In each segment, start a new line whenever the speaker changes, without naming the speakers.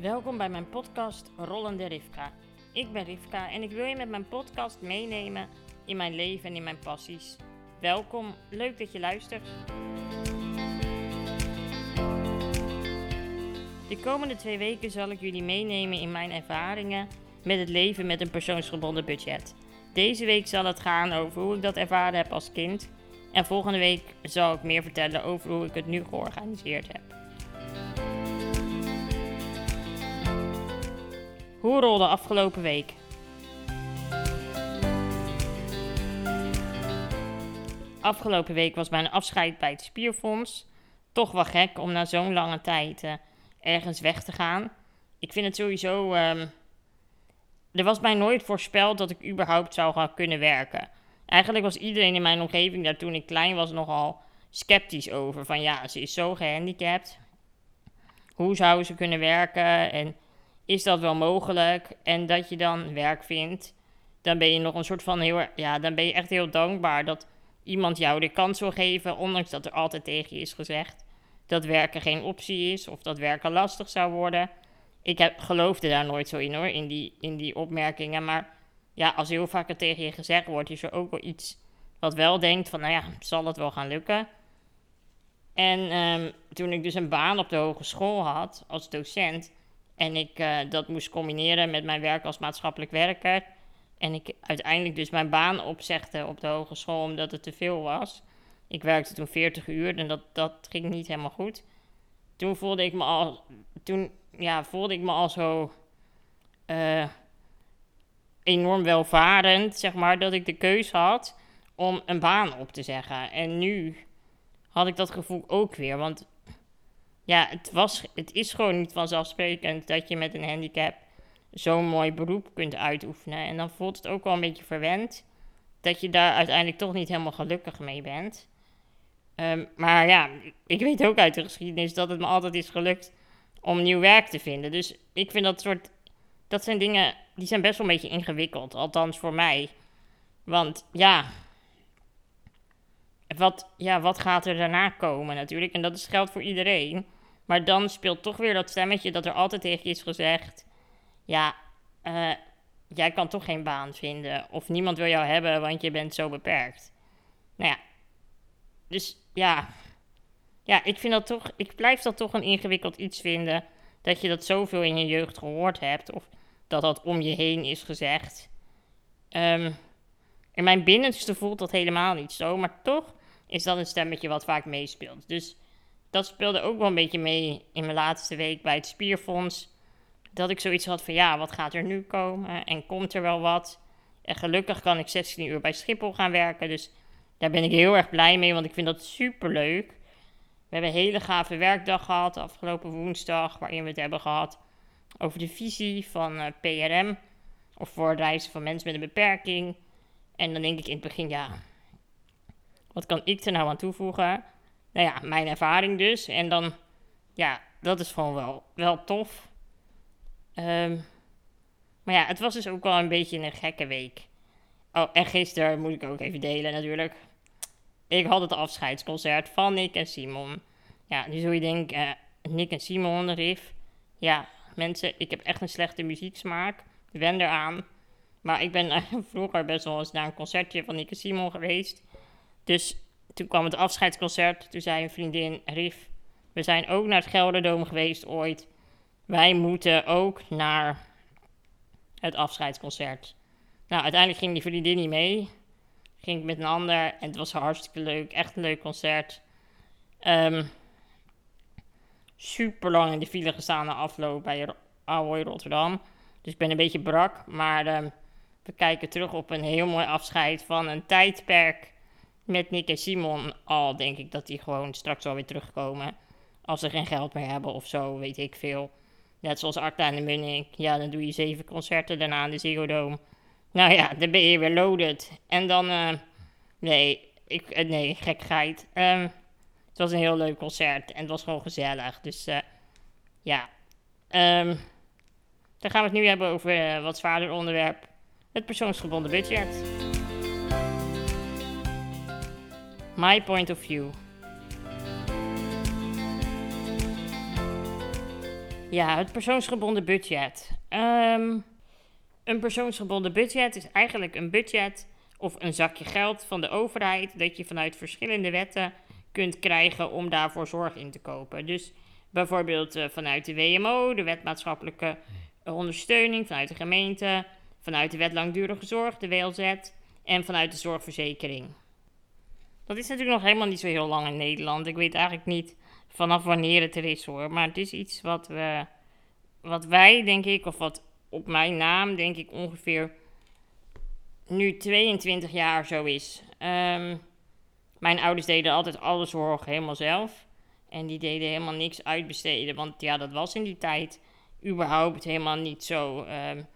Welkom bij mijn podcast Rollende Rivka. Ik ben Rivka en ik wil je met mijn podcast meenemen in mijn leven en in mijn passies. Welkom, leuk dat je luistert. De komende twee weken zal ik jullie meenemen in mijn ervaringen met het leven met een persoonsgebonden budget. Deze week zal het gaan over hoe ik dat ervaren heb als kind. En volgende week zal ik meer vertellen over hoe ik het nu georganiseerd heb. Hoe rolde afgelopen week? Afgelopen week was mijn afscheid bij het Spierfonds. Toch wel gek om na zo'n lange tijd uh, ergens weg te gaan. Ik vind het sowieso. Um, er was mij nooit voorspeld dat ik überhaupt zou gaan kunnen werken. Eigenlijk was iedereen in mijn omgeving daar toen ik klein was nogal sceptisch over. Van ja, ze is zo gehandicapt. Hoe zou ze kunnen werken? En is dat wel mogelijk? En dat je dan werk vindt, dan ben je nog een soort van heel, ja, dan ben je echt heel dankbaar dat iemand jou de kans wil geven, ondanks dat er altijd tegen je is gezegd dat werken geen optie is of dat werken lastig zou worden. Ik heb, geloofde daar nooit zo in hoor, in die, in die opmerkingen. Maar ja, als heel vaak het tegen je gezegd wordt, is er ook wel iets wat wel denkt van, nou ja, zal het wel gaan lukken? En um, toen ik dus een baan op de hogeschool had als docent, en ik uh, dat moest combineren met mijn werk als maatschappelijk werker. En ik uiteindelijk dus mijn baan opzegde op de hogeschool omdat het te veel was. Ik werkte toen 40 uur en dat, dat ging niet helemaal goed. Toen voelde ik me al, toen, ja, voelde ik me al zo uh, enorm welvarend, zeg maar, dat ik de keus had om een baan op te zeggen. En nu had ik dat gevoel ook weer, want ja, het, was, het is gewoon niet vanzelfsprekend dat je met een handicap zo'n mooi beroep kunt uitoefenen. En dan voelt het ook wel een beetje verwend dat je daar uiteindelijk toch niet helemaal gelukkig mee bent. Um, maar ja, ik weet ook uit de geschiedenis dat het me altijd is gelukt om nieuw werk te vinden. Dus ik vind dat soort. Dat zijn dingen die zijn best wel een beetje ingewikkeld. Althans voor mij. Want ja, wat, ja, wat gaat er daarna komen natuurlijk? En dat is geldt voor iedereen. Maar dan speelt toch weer dat stemmetje dat er altijd tegen je is gezegd: Ja, uh, jij kan toch geen baan vinden. Of niemand wil jou hebben, want je bent zo beperkt. Nou ja, dus ja. Ja, ik vind dat toch. Ik blijf dat toch een ingewikkeld iets vinden. Dat je dat zoveel in je jeugd gehoord hebt. Of dat dat om je heen is gezegd. Um, in mijn binnenste voelt dat helemaal niet zo. Maar toch is dat een stemmetje wat vaak meespeelt. Dus dat speelde ook wel een beetje mee in mijn laatste week bij het Spierfonds. Dat ik zoiets had van ja, wat gaat er nu komen? En komt er wel wat? En gelukkig kan ik 16 uur bij Schiphol gaan werken. Dus daar ben ik heel erg blij mee, want ik vind dat super leuk. We hebben een hele gave werkdag gehad afgelopen woensdag, waarin we het hebben gehad over de visie van eh, PRM. Of voor reizen van mensen met een beperking. En dan denk ik in het begin, ja, wat kan ik er nou aan toevoegen? Nou ja, mijn ervaring dus. En dan, ja, dat is gewoon wel, wel tof. Um, maar ja, het was dus ook wel een beetje een gekke week. Oh, en gisteren moet ik ook even delen natuurlijk. Ik had het afscheidsconcert van Nick en Simon. Ja, nu zul je denken, uh, Nick en Simon, riff. Ja, mensen, ik heb echt een slechte muzieksmaak. Wen eraan. Maar ik ben uh, vroeger best wel eens naar een concertje van Nick en Simon geweest. Dus toen kwam het afscheidsconcert. Toen zei een vriendin, Rief, we zijn ook naar het Gelderdoom geweest ooit. Wij moeten ook naar het afscheidsconcert. Nou, uiteindelijk ging die vriendin niet mee. Ging ik met een ander en het was hartstikke leuk. Echt een leuk concert. Um, super lang in de file gestaan na afloop bij Ahoy Rotterdam. Dus ik ben een beetje brak. Maar um, we kijken terug op een heel mooi afscheid van een tijdperk met Nick en Simon al denk ik dat die gewoon straks alweer terugkomen. Als ze geen geld meer hebben of zo, weet ik veel. Net zoals Arta en de Munnik. Ja, dan doe je zeven concerten daarna in de Ziggo Dome. Nou ja, dan ben je weer loaded. En dan, uh, nee, ik, uh, nee, gekheid. Um, het was een heel leuk concert en het was gewoon gezellig. Dus uh, ja, um, dan gaan we het nu hebben over wat zwaarder onderwerp. Het persoonsgebonden budget. My point of view. Ja, het persoonsgebonden budget. Ehm, een persoonsgebonden budget is eigenlijk een budget of een zakje geld van de overheid dat je vanuit verschillende wetten kunt krijgen om daarvoor zorg in te kopen. Dus bijvoorbeeld uh, vanuit de WMO, de wet maatschappelijke ondersteuning, vanuit de gemeente, vanuit de wet langdurige zorg, de WLZ, en vanuit de zorgverzekering. Dat is natuurlijk nog helemaal niet zo heel lang in Nederland. Ik weet eigenlijk niet vanaf wanneer het er is hoor. Maar het is iets wat, we, wat wij, denk ik, of wat op mijn naam, denk ik, ongeveer nu 22 jaar zo is. Ehm, mijn ouders deden altijd alle zorg helemaal zelf. En die deden helemaal niks uitbesteden. Want ja, dat was in die tijd überhaupt helemaal niet zo. Um,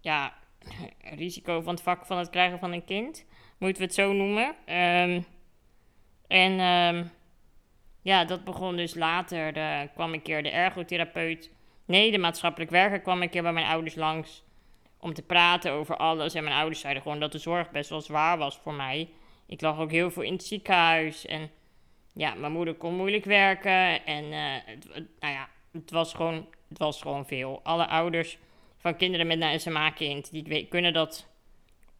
ja, risico van het vak van het krijgen van een kind. Moeten we het zo noemen. Um, en um, ja, dat begon dus later. De, kwam een keer de ergotherapeut. Nee, de maatschappelijk werker kwam een keer bij mijn ouders langs. Om te praten over alles. En mijn ouders zeiden gewoon dat de zorg best wel zwaar was voor mij. Ik lag ook heel veel in het ziekenhuis. En ja, mijn moeder kon moeilijk werken. En het, nou ja, het was, gewoon, het was gewoon veel. Alle ouders van kinderen met een SMA-kind, die kunnen dat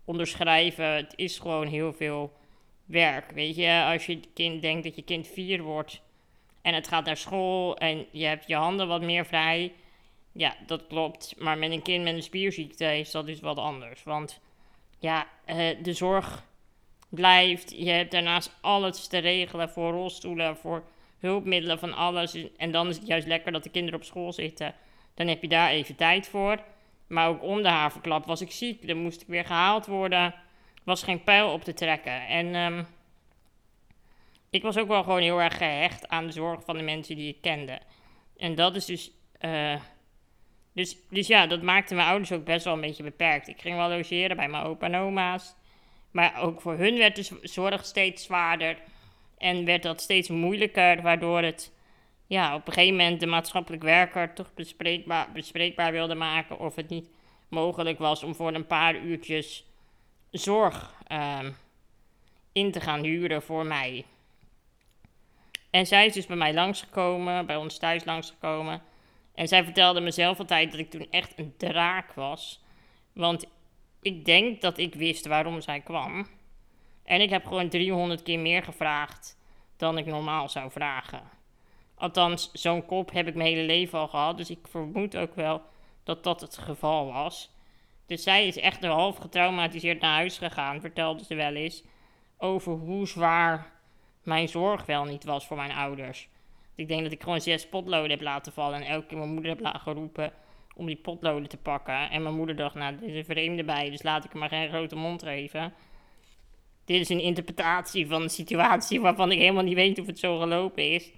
onderschrijven. Het is gewoon heel veel werk. Weet je, als je kind denkt dat je kind vier wordt en het gaat naar school en je hebt je handen wat meer vrij. Ja, dat klopt. Maar met een kind met een spierziekte is dat dus wat anders. Want ja, uh, de zorg blijft. Je hebt daarnaast alles te regelen voor rolstoelen, voor hulpmiddelen, van alles. En dan is het juist lekker dat de kinderen op school zitten. Dan heb je daar even tijd voor. Maar ook om de haverklap was ik ziek. Dan moest ik weer gehaald worden. Was geen pijl op te trekken. En um, ik was ook wel gewoon heel erg gehecht aan de zorg van de mensen die ik kende. En dat is dus. Uh, dus, dus ja, dat maakte mijn ouders ook best wel een beetje beperkt. Ik ging wel logeren bij mijn opa en oma's. Maar ook voor hun werd de zorg steeds zwaarder. En werd dat steeds moeilijker, waardoor het ja, op een gegeven moment de maatschappelijk werker toch bespreekbaar, bespreekbaar wilde maken of het niet mogelijk was om voor een paar uurtjes zorg um, in te gaan huren voor mij. En zij is dus bij mij langsgekomen, bij ons thuis langsgekomen. En zij vertelde mezelf altijd dat ik toen echt een draak was. Want ik denk dat ik wist waarom zij kwam. En ik heb gewoon 300 keer meer gevraagd dan ik normaal zou vragen. Althans, zo'n kop heb ik mijn hele leven al gehad. Dus ik vermoed ook wel dat dat het geval was. Dus zij is echt half getraumatiseerd naar huis gegaan, vertelde ze wel eens. Over hoe zwaar mijn zorg wel niet was voor mijn ouders. Ik denk dat ik gewoon zes potloden heb laten vallen. En elke keer mijn moeder heb laten roepen om die potloden te pakken. En mijn moeder dacht, nou, dit is een vreemde bij, dus laat ik hem maar geen grote mond geven. Dit is een interpretatie van de situatie waarvan ik helemaal niet weet of het zo gelopen is.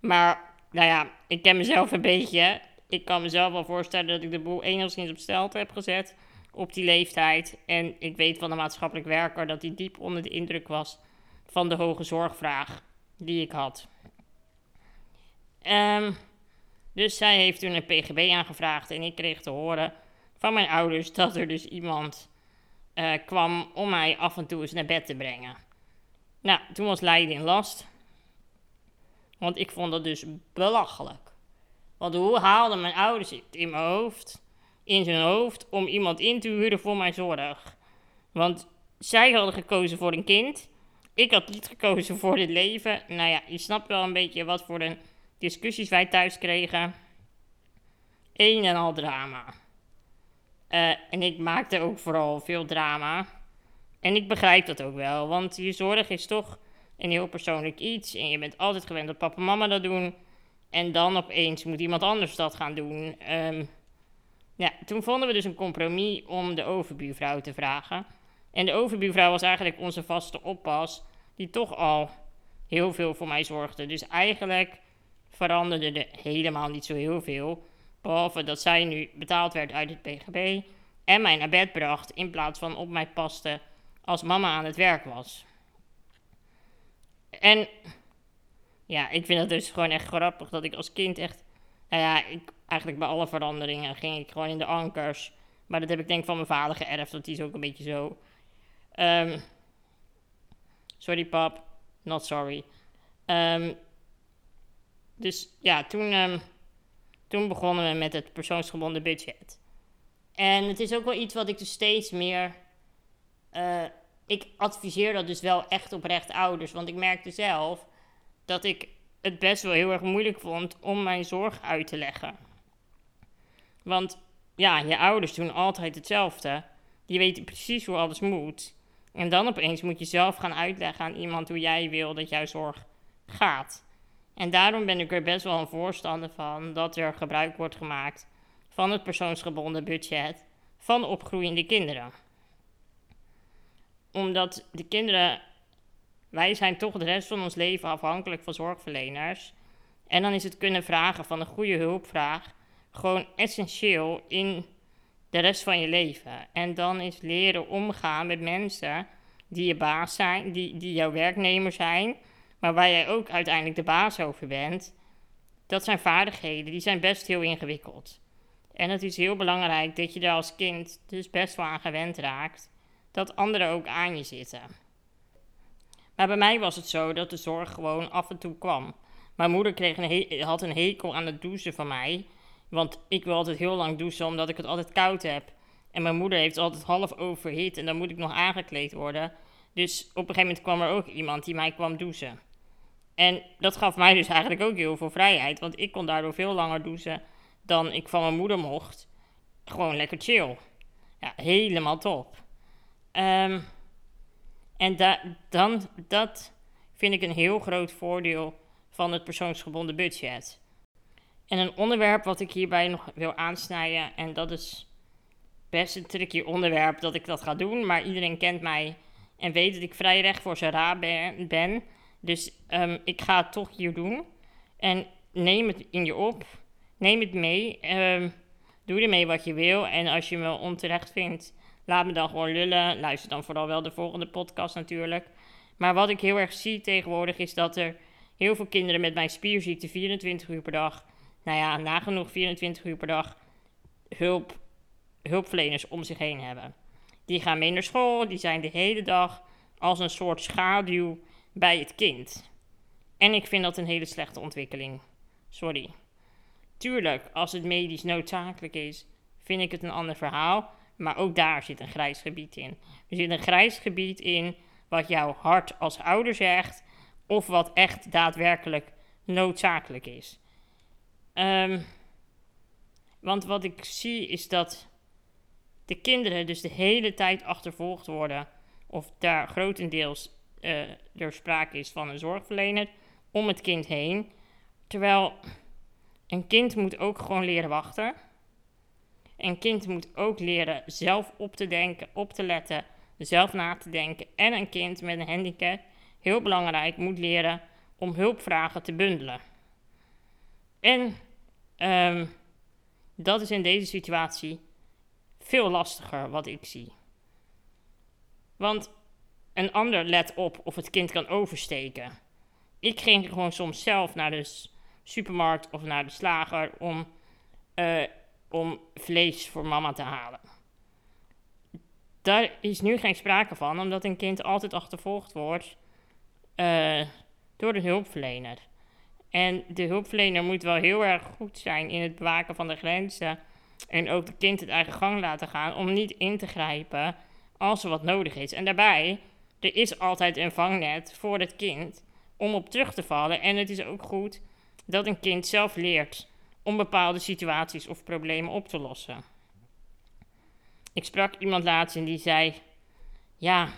Maar, nou ja, ik ken mezelf een beetje. Ik kan mezelf wel voorstellen dat ik de boel enigszins op stelte heb gezet op die leeftijd. En ik weet van de maatschappelijk werker dat hij diep onder de indruk was van de hoge zorgvraag die ik had. Um, dus zij heeft toen een PGB aangevraagd en ik kreeg te horen van mijn ouders dat er dus iemand uh, kwam om mij af en toe eens naar bed te brengen. Nou, toen was Leiden in last. Want ik vond dat dus belachelijk. Want hoe haalden mijn ouders het in mijn hoofd, in zijn hoofd, om iemand in te huren voor mijn zorg? Want zij hadden gekozen voor een kind. Ik had niet gekozen voor dit leven. Nou ja, je snapt wel een beetje wat voor een discussies wij thuis kregen. Een en al drama. Uh, en ik maakte ook vooral veel drama. En ik begrijp dat ook wel, want je zorg is toch een heel persoonlijk iets. En je bent altijd gewend dat papa en mama dat doen. En dan opeens moet iemand anders dat gaan doen. Um, ja, toen vonden we dus een compromis om de overbuurvrouw te vragen. En de overbuurvrouw was eigenlijk onze vaste oppas, die toch al heel veel voor mij zorgde. Dus eigenlijk veranderde er helemaal niet zo heel veel. Behalve dat zij nu betaald werd uit het PGB en mij naar bed bracht in plaats van op mij paste als mama aan het werk was. En ja, ik vind het dus gewoon echt grappig dat ik als kind echt. Nou ja, ik, eigenlijk bij alle veranderingen ging ik gewoon in de ankers. Maar dat heb ik denk van mijn vader geërfd, want die is ook een beetje zo. Um, sorry pap, not sorry. Um, dus ja, toen um, toen begonnen we met het persoonsgebonden budget. En het is ook wel iets wat ik dus steeds meer. eh, ik adviseer dat dus wel echt oprecht ouders. Want ik merkte zelf dat ik het best wel heel erg moeilijk vond om mijn zorg uit te leggen. Want ja, je ouders doen altijd hetzelfde. Die weten precies hoe alles moet. En dan opeens moet je zelf gaan uitleggen aan iemand hoe jij wil dat jouw zorg gaat. En daarom ben ik er best wel een voorstander van dat er gebruik wordt gemaakt van het persoonsgebonden budget van opgroeiende kinderen. Omdat de kinderen, wij zijn toch de rest van ons leven afhankelijk van zorgverleners. En dan is het kunnen vragen van een goede hulpvraag gewoon essentieel in de rest van je leven. En dan is leren omgaan met mensen die je baas zijn, die, die jouw werknemer zijn, maar waar jij ook uiteindelijk de baas over bent. Dat zijn vaardigheden, die zijn best heel ingewikkeld. En het is heel belangrijk dat je daar als kind dus best wel aan gewend raakt. Dat anderen ook aan je zitten. Maar bij mij was het zo dat de zorg gewoon af en toe kwam. Mijn moeder kreeg een had een hekel aan het douchen van mij. Want ik wil altijd heel lang douchen omdat ik het altijd koud heb. En mijn moeder heeft altijd half overhit en dan moet ik nog aangekleed worden. Dus op een gegeven moment kwam er ook iemand die mij kwam douchen. En dat gaf mij dus eigenlijk ook heel veel vrijheid. Want ik kon daardoor veel langer douchen dan ik van mijn moeder mocht. Gewoon lekker chill. Ja, helemaal top. Ehm, en da dan, dat vind ik een heel groot voordeel van het persoonsgebonden budget. En een onderwerp wat ik hierbij nog wil aansnijden, en dat is best een tricky onderwerp dat ik dat ga doen, maar iedereen kent mij en weet dat ik vrij recht voor zijn ben. Dus ehm, ik ga het toch hier doen. En neem het in je op. Neem het mee. Ehm, doe ermee wat je wil. En als je me onterecht vindt, laat me dan gewoon lullen. Luister dan vooral wel de volgende podcast natuurlijk. Maar wat ik heel erg zie tegenwoordig is dat er heel veel kinderen met mijn spierziekte 24 uur per dag, nou ja, nagenoeg 24 uur per dag, hulp, hulpverleners om zich heen hebben. Die gaan mee naar school, die zijn de hele dag als een soort schaduw bij het kind. En ik vind dat een hele slechte ontwikkeling. Sorry. Tuurlijk, als het medisch noodzakelijk is, vind ik het een ander verhaal. Maar ook daar zit een grijs gebied in. Er zit een grijs gebied in wat jouw hart als ouder zegt, of wat echt daadwerkelijk noodzakelijk is. Ehm, want wat ik zie is dat de kinderen dus de hele tijd achtervolgd worden, of daar grotendeels eh, er sprake is van een zorgverlener om het kind heen. Terwijl een kind moet ook gewoon leren wachten. Een kind moet ook leren zelf op te denken, op te letten, zelf na te denken. En een kind met een handicap, heel belangrijk, moet leren om hulpvragen te bundelen. En ehm, dat is in deze situatie veel lastiger wat ik zie. Want een ander let op of het kind kan oversteken. Ik ging gewoon soms zelf naar de supermarkt of naar de slager om, eh, om vlees voor mama te halen. Daar is nu geen sprake van, omdat een kind altijd achtervolgd wordt eh, door de hulpverlener. En de hulpverlener moet wel heel erg goed zijn in het bewaken van de grenzen. En ook het kind het eigen gang laten gaan om niet in te grijpen als er wat nodig is. En daarbij, er is altijd een vangnet voor het kind om op terug te vallen. En het is ook goed dat een kind zelf leert om bepaalde situaties of problemen op te lossen. Ik sprak iemand laatst en die zei: Ja,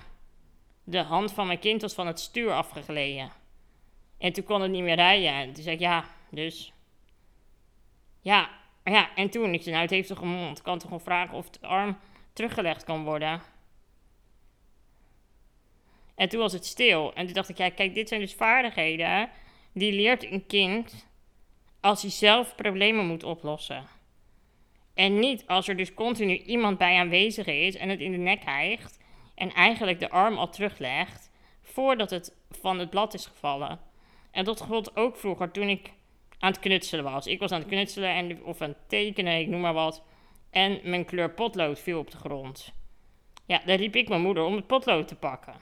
de hand van mijn kind was van het stuur afgegleden. En toen kon het niet meer rijden. En toen zei ik: Ja, dus. Ja, ja, en toen? Ik zei: Nou, het heeft toch een mond. Ik kan toch gewoon vragen of de arm teruggelegd kan worden. En toen was het stil. En toen dacht ik: Ja, kijk, dit zijn dus vaardigheden. Die leert een kind als hij zelf problemen moet oplossen. En niet als er dus continu iemand bij aanwezig is en het in de nek hijgt en eigenlijk de arm al teruglegt voordat het van het blad is gevallen. En dat gold ook vroeger toen ik aan het knutselen was. Ik was aan het knutselen en, of aan het tekenen, ik noem maar wat. En mijn kleur potlood viel op de grond. Ja, dan riep ik mijn moeder om het potlood te pakken.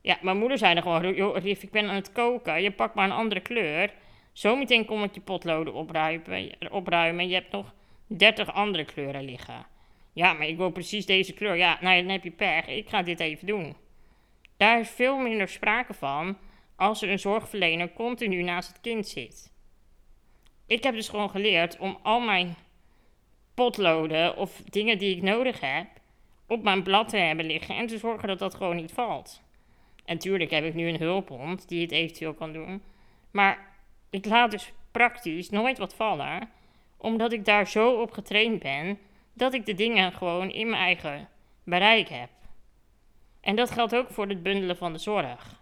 Ja, mijn moeder zei dan gewoon, joh, Rief, ik ben aan het koken, je pakt maar een andere kleur Zometeen kom ik je potloden opruimen, opruimen. Je hebt nog 30 andere kleuren liggen. Ja, maar ik wil precies deze kleur. Ja, nou dan heb je pech. Ik ga dit even doen. Daar is veel minder sprake van als er een zorgverlener continu naast het kind zit. Ik heb dus gewoon geleerd om al mijn potloden of dingen die ik nodig heb op mijn blad te hebben liggen en te zorgen dat dat gewoon niet valt. En tuurlijk heb ik nu een hulphond die het eventueel kan doen. Maar ik laat dus praktisch nooit wat vallen, omdat ik daar zo op getraind ben dat ik de dingen gewoon in mijn eigen bereik heb. En dat geldt ook voor het bundelen van de zorg.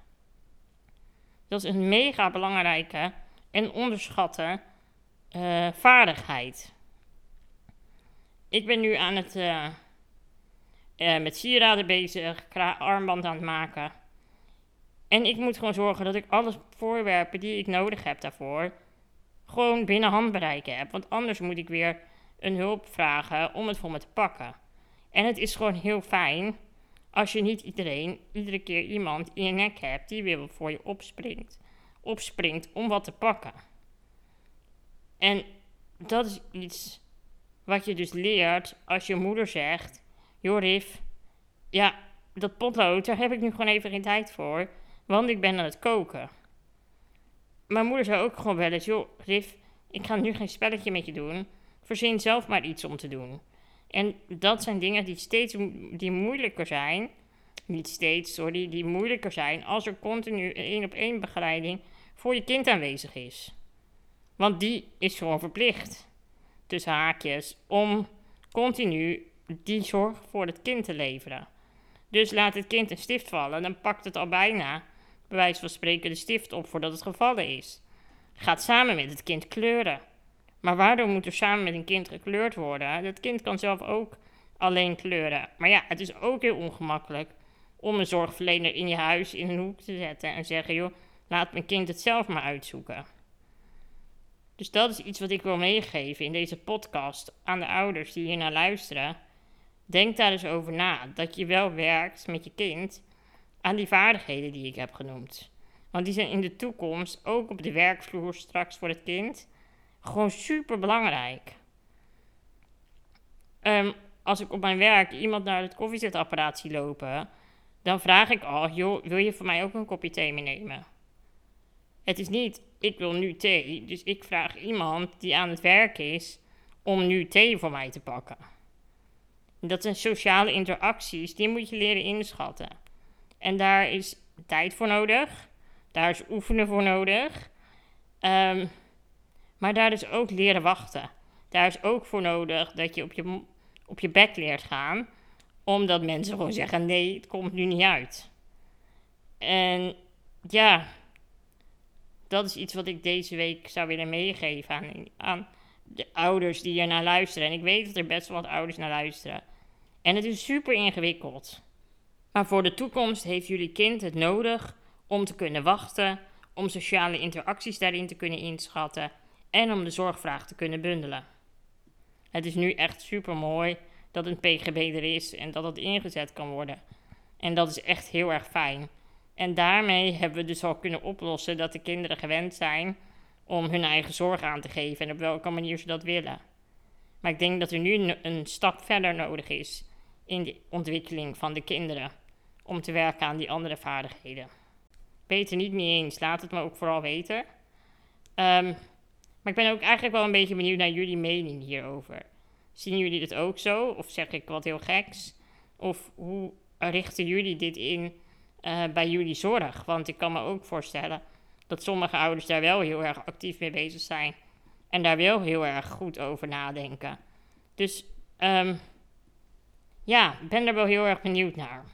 Dat is een mega belangrijke en onderschatte uh, vaardigheid. Ik ben nu aan het uh, uh, met sieraden bezig, armband aan het maken. En ik moet gewoon zorgen dat ik alle voorwerpen die ik nodig heb daarvoor gewoon binnen handbereik heb. Want anders moet ik weer een hulp vragen om het voor me te pakken. En het is gewoon heel fijn als je niet iedereen, iedere keer iemand in je nek hebt die weer voor je opspringt, opspringt om wat te pakken. En dat is iets wat je dus leert als je moeder zegt: Jorif, ja, dat potlood, daar heb ik nu gewoon even geen tijd voor, want ik ben aan het koken. Mijn moeder zei ook gewoon wel eens: Joh, Rif, ik ga nu geen spelletje met je doen. Verzin zelf maar iets om te doen. En dat zijn dingen die steeds die moeilijker zijn. Niet steeds, sorry, die moeilijker zijn als er continu één op één begeleiding voor je kind aanwezig is. Want die is gewoon verplicht, tussen haakjes, om continu die zorg voor het kind te leveren. Dus laat het kind een stift vallen, dan pakt het al bijna, bij wijze van spreken, de stift op voordat het gevallen is. Gaat samen met het kind kleuren. Maar waarom moet er samen met een kind gekleurd worden? Dat kind kan zelf ook alleen kleuren. Maar ja, het is ook heel ongemakkelijk om een zorgverlener in je huis in een hoek te zetten en zeggen: joh, laat mijn kind het zelf maar uitzoeken. Dus dat is iets wat ik wil meegeven in deze podcast aan de ouders die hier naar luisteren. Denk daar eens over na dat je wel werkt met je kind aan die vaardigheden die ik heb genoemd. Want die zijn in de toekomst ook op de werkvloer straks voor het kind gewoon super belangrijk. Ehm, als ik op mijn werk iemand naar het koffiezetapparaat zie lopen, dan vraag ik al: joh, wil je voor mij ook een kopje thee meenemen? Het is niet, ik wil nu thee, dus ik vraag iemand die aan het werk is om nu thee voor mij te pakken. Dat zijn sociale interacties, die moet je leren inschatten. En daar is tijd voor nodig, daar is oefenen voor nodig. Um, maar daar is ook leren wachten. Daar is ook voor nodig dat je op je, op je bek leert gaan. Omdat mensen gewoon zeggen: nee, het komt nu niet uit. En ja, dat is iets wat ik deze week zou willen meegeven aan, aan de ouders die er naar luisteren. En ik weet dat er best wel wat ouders naar luisteren. En het is super ingewikkeld. Maar voor de toekomst heeft jullie kind het nodig om te kunnen wachten, om sociale interacties daarin te kunnen inschatten en om de zorgvraag te kunnen bundelen. Het is nu echt super mooi dat een PGB er is en dat het ingezet kan worden. En dat is echt heel erg fijn. En daarmee hebben we dus al kunnen oplossen dat de kinderen gewend zijn om hun eigen zorg aan te geven en op welke manier ze dat willen. Maar ik denk dat er nu een stap verder nodig is in de ontwikkeling van de kinderen om te werken aan die andere vaardigheden. Beter niet mee eens, laat het me ook vooral weten. Um, maar ik ben ook eigenlijk wel een beetje benieuwd naar jullie mening hierover. Zien jullie dit ook zo? Of zeg ik wat heel geks? Of hoe richten jullie dit in uh, bij jullie zorg? Want ik kan me ook voorstellen dat sommige ouders daar wel heel erg actief mee bezig zijn. En daar wel heel erg goed over nadenken. Dus um, ja, ben er wel heel erg benieuwd naar.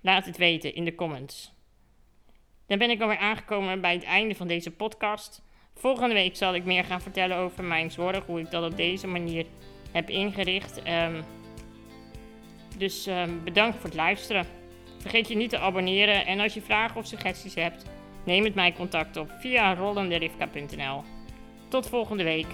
Laat het weten in de comments. Dan ben ik alweer aangekomen bij het einde van deze podcast. Volgende week zal ik meer gaan vertellen over mijn zorg, hoe ik dat op deze manier heb ingericht. Um, dus um, bedankt voor het luisteren. Vergeet je niet te abonneren en als je vragen of suggesties hebt, neem met mij contact op via rollenderifka.nl. Tot volgende week.